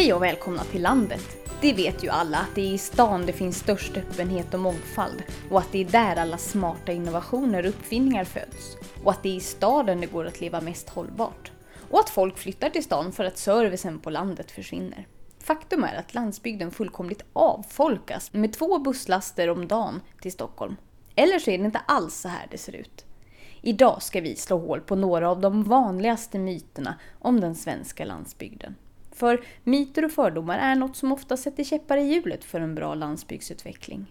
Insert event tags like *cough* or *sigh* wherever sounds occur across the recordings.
Hej och välkomna till landet! Det vet ju alla att det är i stan det finns störst öppenhet och mångfald och att det är där alla smarta innovationer och uppfinningar föds. Och att det är i staden det går att leva mest hållbart. Och att folk flyttar till stan för att servicen på landet försvinner. Faktum är att landsbygden fullkomligt avfolkas med två busslaster om dagen till Stockholm. Eller så är det inte alls så här det ser ut. Idag ska vi slå hål på några av de vanligaste myterna om den svenska landsbygden. För myter och fördomar är något som ofta sätter käppar i hjulet för en bra landsbygdsutveckling.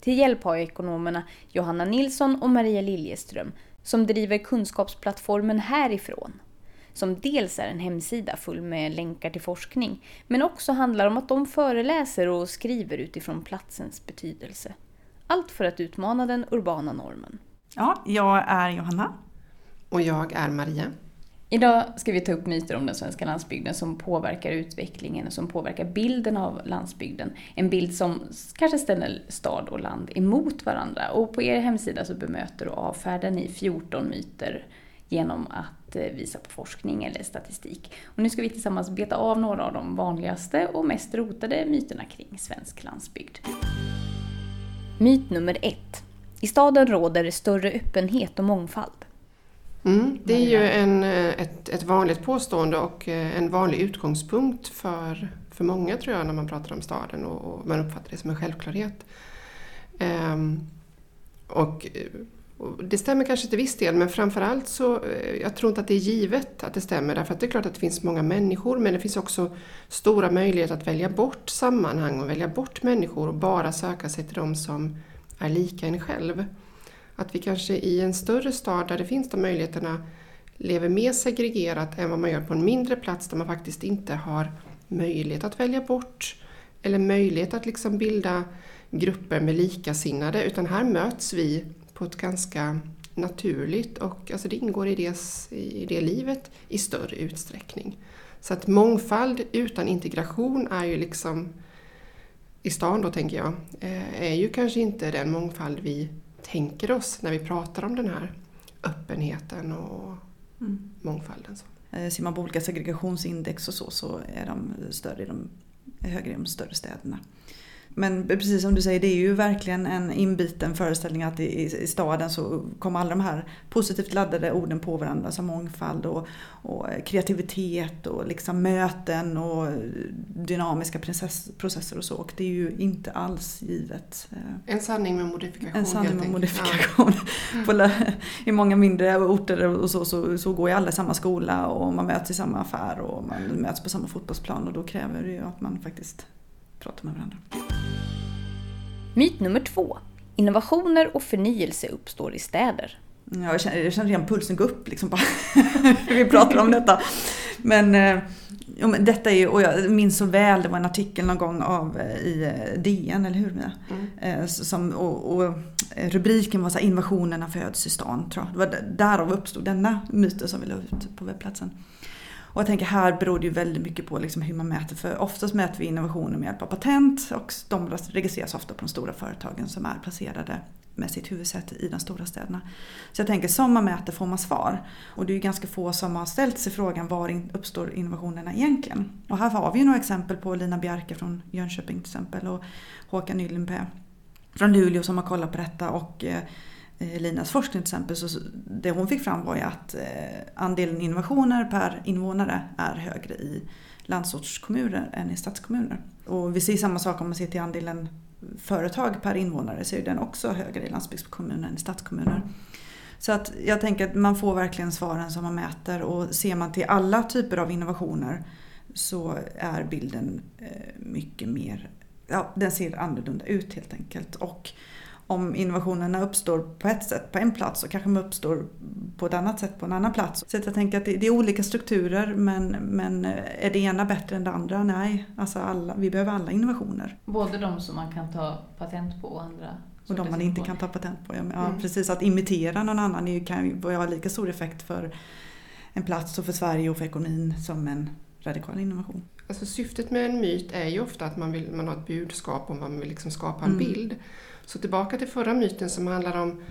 Till hjälp har jag ekonomerna Johanna Nilsson och Maria Liljeström som driver kunskapsplattformen Härifrån. Som dels är en hemsida full med länkar till forskning, men också handlar om att de föreläser och skriver utifrån platsens betydelse. Allt för att utmana den urbana normen. Ja, jag är Johanna. Och jag är Maria. Idag ska vi ta upp myter om den svenska landsbygden som påverkar utvecklingen och som påverkar bilden av landsbygden. En bild som kanske ställer stad och land emot varandra. Och på er hemsida så bemöter och avfärdar ni 14 myter genom att eh, visa på forskning eller statistik. Och nu ska vi tillsammans beta av några av de vanligaste och mest rotade myterna kring svensk landsbygd. Myt nummer ett. I staden råder större öppenhet och mångfald. Mm, det är ju en, eh, ett, ett vanligt påstående och eh, en vanlig utgångspunkt för, för många tror jag när man pratar om staden och, och man uppfattar det som en självklarhet. Um, och, och, det stämmer kanske till viss del men framförallt så eh, jag tror inte att det är givet att det stämmer därför att det är klart att det finns många människor men det finns också stora möjligheter att välja bort sammanhang och välja bort människor och bara söka sig till de som är lika en själv. Att vi kanske i en större stad där det finns de möjligheterna lever mer segregerat än vad man gör på en mindre plats där man faktiskt inte har möjlighet att välja bort eller möjlighet att liksom bilda grupper med likasinnade utan här möts vi på ett ganska naturligt och alltså det ingår i det, i det livet i större utsträckning. Så att mångfald utan integration är ju liksom i stan då tänker jag, eh, är ju kanske inte den mångfald vi tänker oss när vi pratar om den här öppenheten och mm. mångfalden. Eh, ser man på olika segregationsindex och så, så är de större de, högre i de större städerna. Men precis som du säger, det är ju verkligen en inbiten föreställning att i, i staden så kommer alla de här positivt laddade orden på varandra som mångfald och, och kreativitet och liksom möten och dynamiska process, processer och så. Och det är ju inte alls givet. Eh, en sanning med modifikation. En sanning med modifikation. Ja. I många mindre orter och så, så, så går ju alla i samma skola och man möts i samma affär och man möts på samma fotbollsplan och då kräver det ju att man faktiskt pratar med varandra. Myt nummer två. Innovationer och förnyelse uppstår i städer. Ja, jag, känner, jag känner redan pulsen gå upp liksom bara *laughs* vi pratar om detta. Men, eh, ja, men detta är ju, och jag minns så väl, det var en artikel någon gång av eh, i eh, DN, eller hur Mia? Mm. Som, och, och, rubriken var så här, innovationerna föds i stan, tror jag. Det var därav uppstod denna myten som vi la ut på webbplatsen. Och jag tänker här beror det ju väldigt mycket på liksom hur man mäter. För oftast mäter vi innovationer med hjälp av patent och de registreras ofta på de stora företagen som är placerade med sitt huvudsäte i de stora städerna. Så jag tänker som man mäter får man svar. Och det är ju ganska få som har ställt sig frågan var uppstår innovationerna egentligen? Och här har vi ju några exempel på Lina Bjerke från Jönköping till exempel och Håkan Ylenpää från Luleå som har kollat på detta och Eh, Eh, Linas forskning till exempel, så det hon fick fram var ju att eh, andelen innovationer per invånare är högre i landsortskommuner än i stadskommuner. Och vi ser samma sak om man ser till andelen företag per invånare så är den också högre i landsbygdskommuner än i stadskommuner. Så att jag tänker att man får verkligen svaren som man mäter och ser man till alla typer av innovationer så är bilden eh, mycket mer, ja den ser annorlunda ut helt enkelt. Och om innovationerna uppstår på ett sätt på en plats så kanske de uppstår på ett annat sätt på en annan plats. Så jag tänker att det, är olika strukturer men, men är det ena bättre än det andra? Nej, alltså alla, vi behöver alla innovationer. Både de som man kan ta patent på och andra och de man inte kan ta patent på. Ja, mm. precis, att imitera någon annan kan ju ha lika stor effekt för en plats och för Sverige och för ekonomin som en radikal innovation. Alltså syftet med en myt är ju ofta att man, vill, man har ett budskap om man vill liksom skapa en mm. bild. Så tillbaka till förra myten som handlar om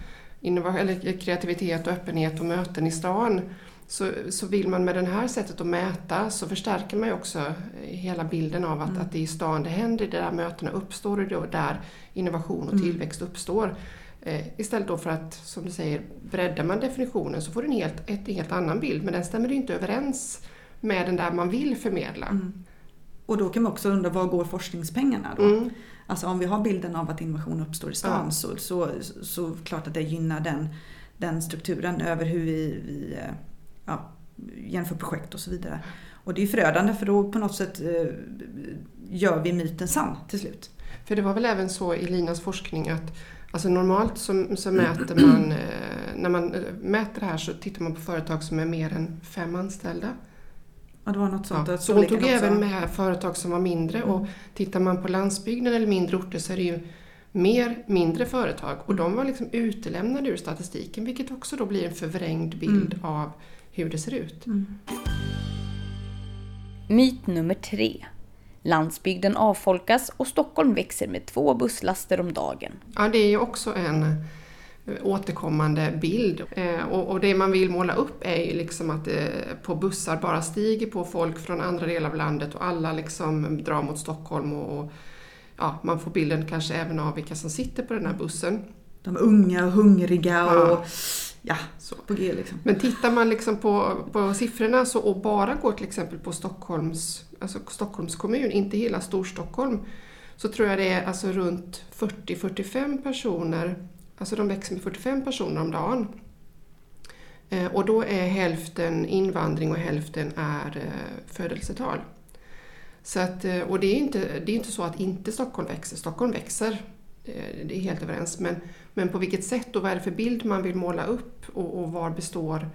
eller kreativitet och öppenhet och möten i stan. så, så vill man med det här sättet att mäta så förstärker man ju också hela bilden av att, Mm. att det är i stan det händer, det är där mötena uppstår och det är där innovation och Mm. tillväxt uppstår. Eh, istället då för att, som du säger, breddar man definitionen så får du en helt, ett helt annan bild men den stämmer inte överens med den där man vill förmedla. Mm. Och då kan man också undra, var går forskningspengarna då? Alltså om vi har bilden av att innovation uppstår i stan Ja. så, så, så klart att det gynnar den, den strukturen över hur vi, vi eh, ja, genomför projekt och så vidare. Och det är förödande för då på något sätt eh, gör vi myten sann till slut. För det var väl även så i Linas forskning att alltså normalt så, så mäter man, eh, när man mäter det här så tittar man på företag som är mer än fem anställda. Ja, det var något sånt. Ja, att så hon tog också- även med företag som var mindre och Mm. tittar man på landsbygden eller mindre orter så är det ju mer mindre företag och de var liksom utelämnade ur statistiken vilket också då blir en förvrängd bild Mm. av hur det ser ut. Mm. Myt nummer tre. Landsbygden avfolkas och Stockholm växer med två busslaster om dagen. Ja, det är ju också en återkommande bild. Eh, och, och det man vill måla upp är ju liksom att det på bussar bara stiger på folk från andra delar av landet och alla liksom drar mot Stockholm och, och ja, man får bilden kanske även av vilka som sitter på den här bussen. De är unga och hungriga och Ja. ja, Så. på G liksom. Men tittar man liksom på, på siffrorna så, och bara går till exempel på Stockholms, alltså Stockholms kommun, inte hela Storstockholm, så tror jag det är alltså runt 40-45 personer, alltså de växer med 45 personer om dagen. Eh, och då är hälften invandring och hälften är eh, födelsetal. Så att, eh, och det är inte, det är inte så att inte Stockholm växer, Stockholm växer. Det är helt överens. Men, men på vilket sätt och vad är det för bild man vill måla upp och, och var består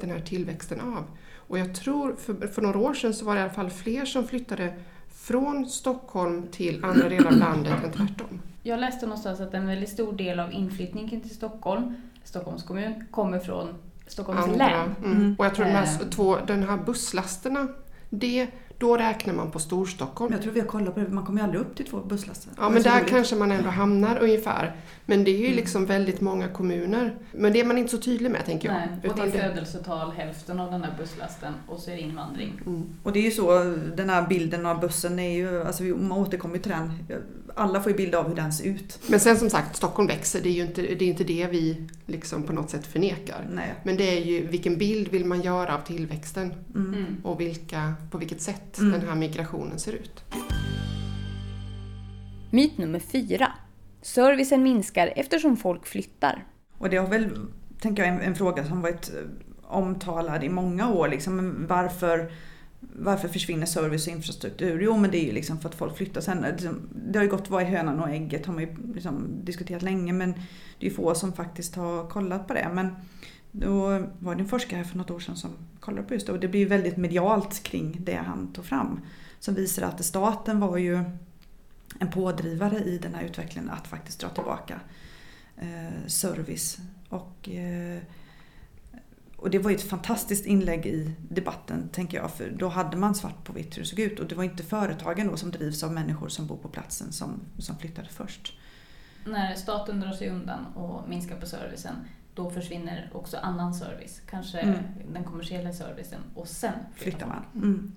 den här tillväxten av? Och jag tror, för, för några år sedan så var det i alla fall fler som flyttade från Stockholm till andra delar av landet än tvärtom. Jag läste någonstans att en väldigt stor del av inflyttningen till Stockholm, Stockholms kommun, kommer från Stockholms Andra, län. mm. Och jag tror de här, två, den här busslasterna, det, då räknar man på Storstockholm. jag tror vi har kollat på det, man kommer ju aldrig upp till två busslaster. Ja, men där roligt. kanske man ändå hamnar ungefär. Men det är ju Mm. liksom väldigt många kommuner. Men det är man inte så tydlig med, tänker jag. Nej, och det är födelsetal hälften av den här busslasten och så är det invandring. Mm. Och det är ju så, den här bilden av bussen är ju, alltså vi- man återkommer ju till den. Alla får ju bild av hur den ser ut. Men sen som sagt, Stockholm växer. Det är ju inte det, är inte det vi liksom på något sätt förnekar. Nej. Men det är ju vilken bild vill man göra av tillväxten Mm. Mm. och vilka, på vilket sätt Mm. den här migrationen ser ut. Myt nummer fyra. Servicen minskar eftersom folk flyttar. Och det har väl, tänker jag, en, en fråga som varit omtalad i många år. Liksom, varför, varför försvinner service och infrastruktur? Jo, men det är ju liksom för att folk flyttar. Sen, liksom, det har ju gått vad är hönan och ägget har man ju liksom diskuterat länge. Men det är ju få som faktiskt har kollat på det. Men då var det en forskare här för något år sedan som kollade på just det. Och det blir ju väldigt medialt kring det han tog fram. Som visar att staten var ju en pådrivare i den här utvecklingen att faktiskt dra tillbaka eh, service. Och, eh, och det var ju ett fantastiskt inlägg i debatten tänker jag. För då hade man svart på vitt hur det såg ut. Och det var inte företagen då som drivs av människor som bor på platsen som, som flyttade först. När staten drar sig undan och minskar på servicen, då försvinner också annan service. Kanske Mm. den kommersiella servicen och sen Flyttar man. Mm.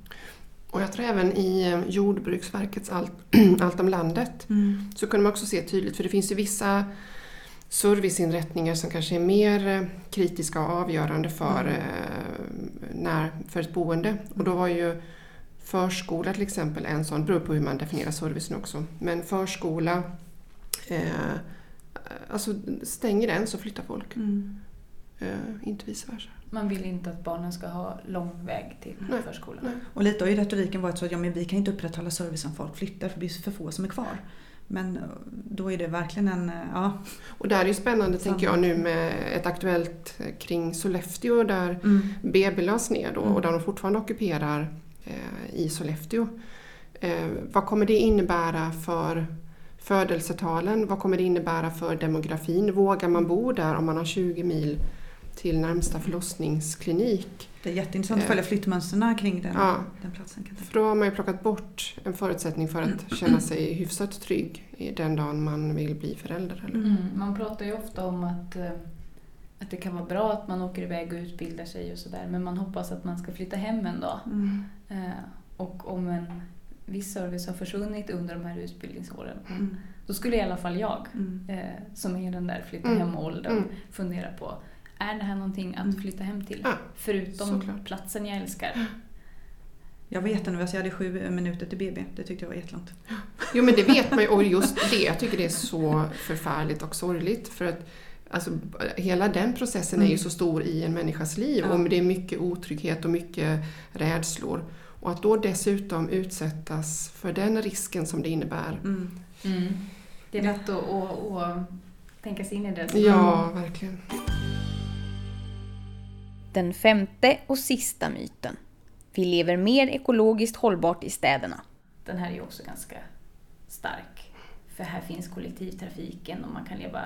Och jag tror även i eh, Jordbruksverkets Allt, *clears throat* Allt om landet Mm. så kunde man också se tydligt, för det finns ju vissa serviceinrättningar som kanske är mer eh, kritiska och avgörande för, Mm. eh, när, för ett boende. Och då var ju förskola till exempel en sån, beror på hur man definierar servicen också. Men förskola, eh, alltså stänger den så flyttar folk. Mm. Eh, inte vice versa. Man vill inte att barnen ska ha lång väg till Nej, förskolan. nej. Och lite har ju retoriken varit så att ja, men vi kan inte upprätthålla servicen om folk flyttar för det blir för få som är kvar. Men eh, då är det verkligen en, eh, ja. Och där är ju spännande, Sant. tänker jag, nu med ett aktuellt eh, kring Sollefteå där Mm. BB lades ner då Mm. och där de fortfarande ockuperar eh, i Sollefteå. Eh, vad kommer det innebära för födelsetalen? Vad kommer det innebära för demografin? Vågar man bo där om man har 20 mil till närmsta förlossningsklinik? Det är jätteintressant att Eh. följa flyttmönstren kring den, Ja. den platsen. För då har man ju plockat bort en förutsättning för att känna sig hyfsat trygg i den dagen man vill bli förälder. Eller? Mm. Man pratar ju ofta om att, eh, att det kan vara bra att man åker iväg och utbildar sig och sådär men man hoppas att man ska flytta hem en dag. Mm. Eh, och om en viss service har försvunnit under de här utbildningsåren Mm. då skulle i alla fall jag, Mm. som är den där flytta Mm. hem-åldern, Mm. fundera på är det här någonting att Mm. flytta hem till? Ja, Förutom såklart. platsen jag älskar. Jag var jättenervös, jag hade sju minuter till BB. Det tyckte jag var jättelångt. Jo men det vet man ju och just det, jag tycker det är så förfärligt och sorgligt för att alltså, hela den processen är ju Mm. så stor i en människas liv Ja. och det är mycket otrygghet och mycket rädslor. Och att då dessutom utsättas för den risken som det innebär. Mm. Det är lätt att, att, att tänka sig in i det. Ja, verkligen. Den femte och sista myten. Vi lever mer ekologiskt hållbart i städerna. Den här är ju också ganska stark. För här finns kollektivtrafiken och man kan leva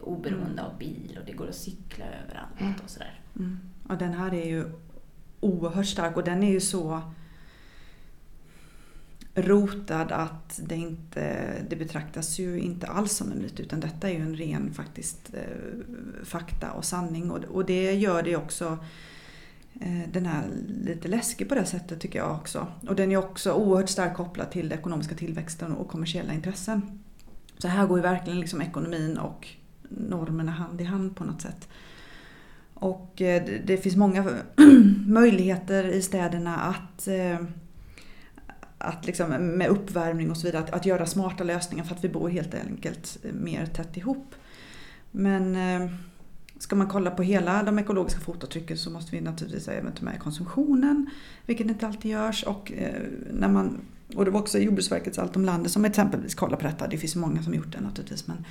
oberoende av bil och det går att cykla överallt och sådär. Mm. Ja, den här är ju oerhört stark och den är ju så rotad att det inte det betraktas ju inte alls som en myt utan detta är ju en ren faktiskt eh, fakta och sanning och, och det gör det också eh, den här lite läskig på det sättet tycker jag också. Och den är också oerhört starkt kopplad till den ekonomiska tillväxten och kommersiella intressen. Så här går ju verkligen liksom ekonomin och normerna hand i hand på något sätt. Och eh, det- det finns många *clears throat* möjligheter i städerna att, att liksom med uppvärmning och så vidare, att, att göra smarta lösningar för att vi bor helt enkelt eh, mer tätt ihop. Men eh, ska man kolla på hela de ekologiska fotavtrycken så måste vi naturligtvis även ta med konsumtionen, vilket inte alltid görs. Och, eh, när man, och det var också Jordbruksverkets Allt om landet som exempelvis kollar på detta. Det finns många som gjort det naturligtvis. Men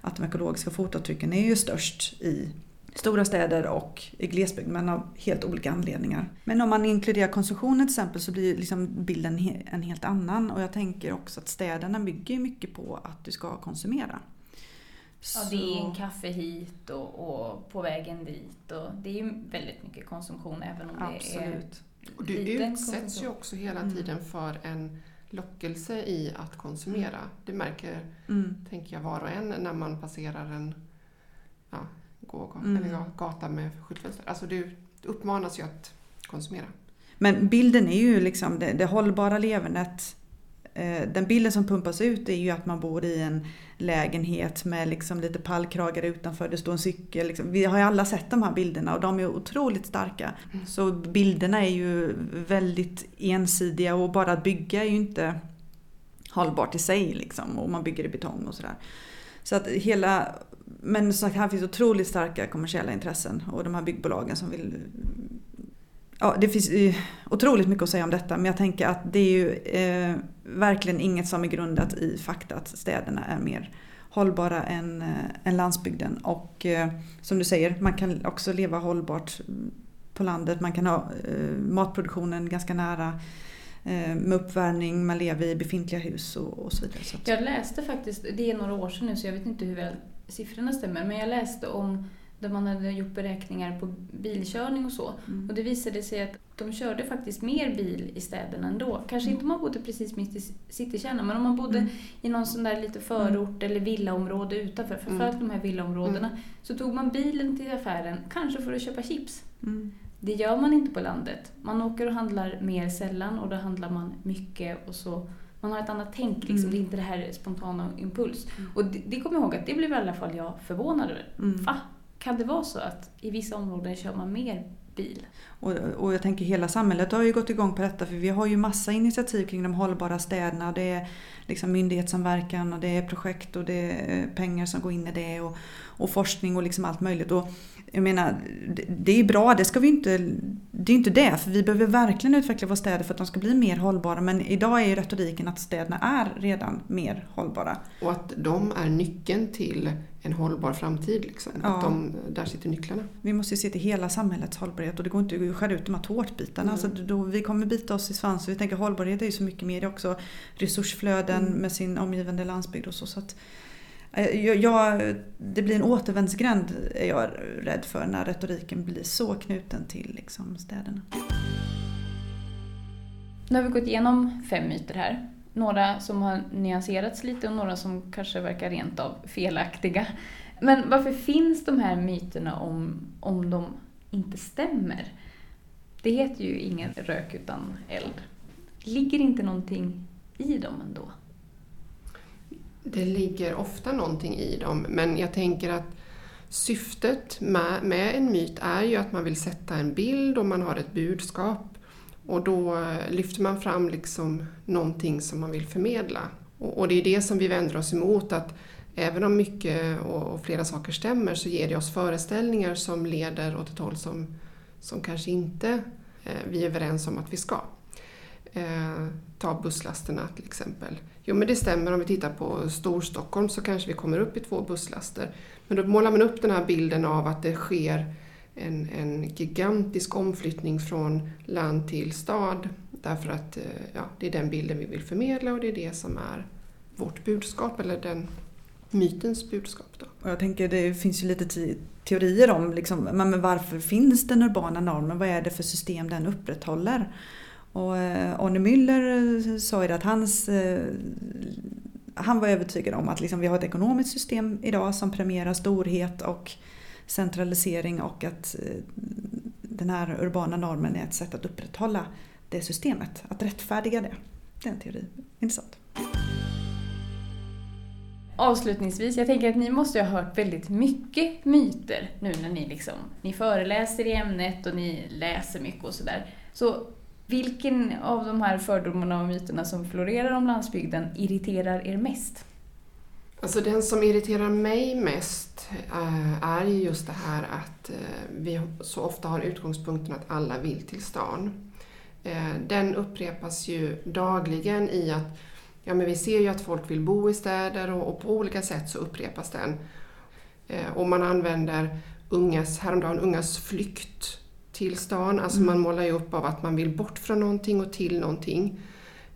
att de ekologiska fotavtrycken är ju störst i stora städer och i glesbygd men av helt olika anledningar. Men om man inkluderar konsumtionen till exempel så blir liksom bilden en helt annan och jag tänker också att städerna bygger mycket på att du ska konsumera. Ja, det är en kaffe hit och, och på vägen dit. Och det är väldigt mycket konsumtion även om det är Absolut. Och du liten utsätts ju också hela Mm. tiden för en lockelse i att konsumera. Det märker, Mm. tänker jag, var och en när man passerar en ja, gågata Mm. eller gata med skyltfönster. Alltså du, du uppmanas ju att konsumera. Men bilden är ju liksom det, det hållbara levernet. Eh, Den bilden som pumpas ut är ju att man bor i en lägenhet med liksom lite pallkragar utanför, det står en cykel. Liksom. Vi har ju alla sett de här bilderna och de är otroligt starka. Mm. Så bilderna är ju väldigt ensidiga och bara att bygga är ju inte hållbart i sig liksom, och man bygger i betong och sådär. Så att hela, men som sagt här finns otroligt starka kommersiella intressen och de här byggbolagen som vill Ja, det finns otroligt mycket att säga om detta men jag tänker att det är ju eh, verkligen inget som är grundat i fakta att städerna är mer hållbara än, eh, än landsbygden. Och eh, som du säger, man kan också leva hållbart på landet. Man kan ha eh, matproduktionen ganska nära eh, med uppvärmning, man lever i befintliga hus och, och så vidare. Så att, Jag läste faktiskt, det är några år sedan nu så jag vet inte hur väl siffrorna stämmer, men jag läste om där man hade gjort beräkningar på bilkörning och så. mm. Och det visade sig att de körde faktiskt mer bil i städerna ändå. Kanske inte om man bodde precis mitt i citykärnan, men om man bodde Mm. i någon sån där lite förort eller villaområde utanför, framförallt de här villaområdena, så tog man bilen till affären, kanske för att köpa chips. Det gör man inte på landet. Man åker och handlar mer sällan och då handlar man mycket och så man har ett annat tänk, liksom. Mm. det är inte det här spontana impuls. Mm. Och det, det kommer jag ihåg att det blev i alla fall jag förvånad över. Mm. Va? Kan det vara så att i vissa områden kör man mer bil? Och, och jag tänker hela samhället har ju gått igång på detta för vi har ju massa initiativ kring de hållbara städerna. Det är liksom myndighetssamverkan och det är projekt och det är pengar som går in i det och, och forskning och liksom allt möjligt. Och jag menar, det, det är bra, det ska vi inte, det är inte det, för vi behöver verkligen utveckla våra städer för att de ska bli mer hållbara. Men idag är ju retoriken att städerna är redan mer hållbara. Och att de är nyckeln till en hållbar framtid. Liksom. Ja. Att de, där sitter nycklarna. Vi måste ju se till hela samhällets hållbarhet och det går inte att skära ut de här tårtbitarna. Mm. Alltså då, vi kommer bita oss i svansen. Vi tänker hållbarhet är ju så mycket mer. Det är också resursflöden Mm. med sin omgivande landsbygd och så. så att, eh, jag, jag, det blir en återvändsgränd är jag rädd för när retoriken blir så knuten till liksom, städerna. Nu har vi gått igenom fem myter här. Några som har nyanserats lite och några som kanske verkar rent av felaktiga. Men varför finns de här myterna om, om de inte stämmer? Det heter ju ingen rök utan eld. Ligger inte någonting i dem ändå? Det ligger ofta någonting i dem, men jag tänker att syftet med, med en myt är ju att man vill sätta en bild och man har ett budskap. Och då eh, lyfter man fram liksom någonting som man vill förmedla. Och, och det är det som vi vänder oss emot, att även om mycket och, och flera saker stämmer så ger det oss föreställningar som leder åt ett håll som, som kanske inte eh, vi är överens om att vi ska. Eh, ta busslasterna till exempel. Jo men det stämmer, om vi tittar på Storstockholm så kanske vi kommer upp i två busslaster. Men då målar man upp den här bilden av att det sker en, en gigantisk omflyttning från land till stad. Därför att eh, ja, det är den bilden vi vill förmedla och det är det som är vårt budskap, eller den mytens budskap. Då. Och jag tänker det finns ju lite teorier om liksom, men varför finns den urbana normen? Vad är det för system den upprätthåller? Och eh, Arne Müller eh, sa ju att hans, eh, han var övertygad om att liksom vi har ett ekonomiskt system idag som premierar storhet och centralisering och att eh, den här urbana normen är ett sätt att upprätthålla det systemet, att rättfärdiga det. Det är en teori. Intressant. Avslutningsvis, jag tänker att ni måste ha hört väldigt mycket myter nu när ni liksom, ni föreläser i ämnet och ni läser mycket och sådär. Så vilken av de här fördomarna och myterna som florerar om landsbygden irriterar er mest? Alltså den som irriterar mig mest äh, är just det här att äh, vi så ofta har utgångspunkten att alla vill till stan. Äh, den upprepas ju dagligen i att ja, men vi ser ju att folk vill bo i städer och, på olika sätt så upprepas den. Och man använder ungas, häromdagen ungas flykt till stan. Alltså mm. man målar ju upp av att man vill bort från någonting och till någonting.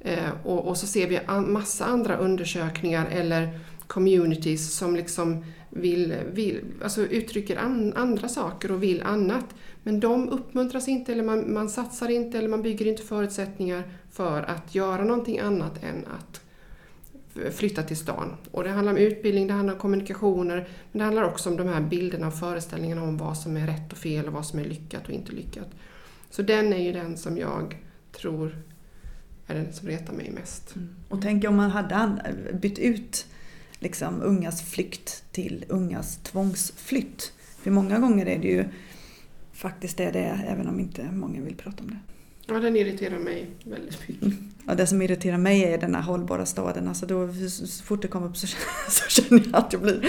Eh, och, och, så ser vi massa andra undersökningar eller communities som liksom vill, vill, alltså uttrycker an, andra saker och vill annat. Men de uppmuntras inte eller man, man satsar inte eller man bygger inte förutsättningar för att göra någonting annat än att flytta till stan. Och det handlar om utbildning, det handlar om kommunikationer, men det handlar också om de här bilderna och föreställningarna om vad som är rätt och fel och vad som är lyckat och inte lyckat. Så den är ju den som jag tror är den som retar mig mest. Mm. Och tänk om man hade bytt ut liksom ungas flykt till ungas tvångsflytt. För många gånger är det ju faktiskt det det är, även om inte många vill prata om det. Ja, den irriterar mig väldigt mycket. Mm. Ja, det som irriterar mig är den här hållbara staden. Alltså då, så fort det kommer upp så, *laughs* så känner jag att jag blir...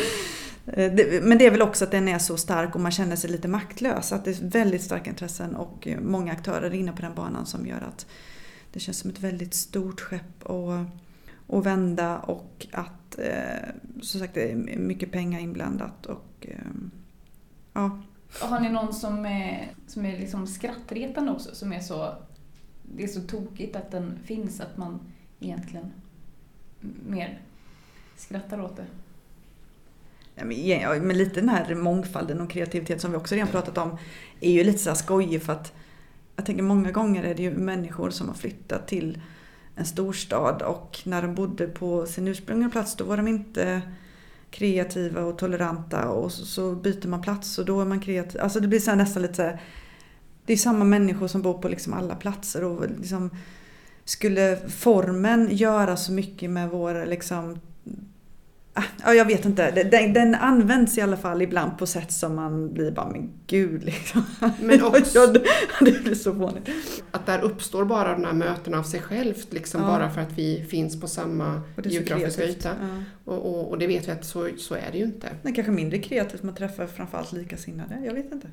Eh, men det är väl också att den är så stark och man känner sig lite maktlös. Att det är väldigt starka intressen och många aktörer inne på den banan som gör att det känns som ett väldigt stort skepp att, att vända och att eh, som sagt det är mycket pengar inblandat. Och, eh, ja. Har ni någon som är, som är liksom skrattretande också? Som är så det är så tokigt att den finns att man egentligen mer skrattar åt det. Ja, men, men lite den här mångfalden och kreativitet som vi också redan pratat om är ju lite så här skojig för att jag tänker många gånger är det ju människor som har flyttat till en storstad och när de bodde på sin ursprungliga plats då var de inte kreativa och toleranta och så, så byter man plats och då är man kreativ. Alltså det blir så nästan lite det är samma människor som bor på liksom alla platser. Och liksom, skulle formen göra så mycket med vår liksom, Ja, jag vet inte. Den, den, används i alla fall ibland på sätt som man blir bara, men gud liksom. Men *laughs* också, det blir så fånigt. Att där uppstår bara de här mötena av sig självt, liksom ja. bara för att vi finns på samma geografiska yta. Ja. Och, och, och, det vet vi att så, så är det ju inte. Men kanske mindre kreativt, man träffar framförallt likasinnade. Jag vet inte.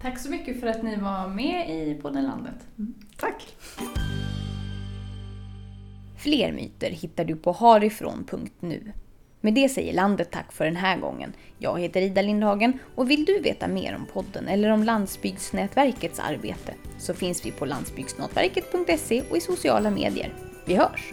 Tack så mycket för att ni var med i podden Landet. Mm. Tack! Fler myter hittar du på harifrån.nu. Med det säger landet tack för den här gången. Jag heter Ida Lindhagen och vill du veta mer om podden eller om Landsbygdsnätverkets arbete så finns vi på landsbygdsnätverket.se och i sociala medier. Vi hörs!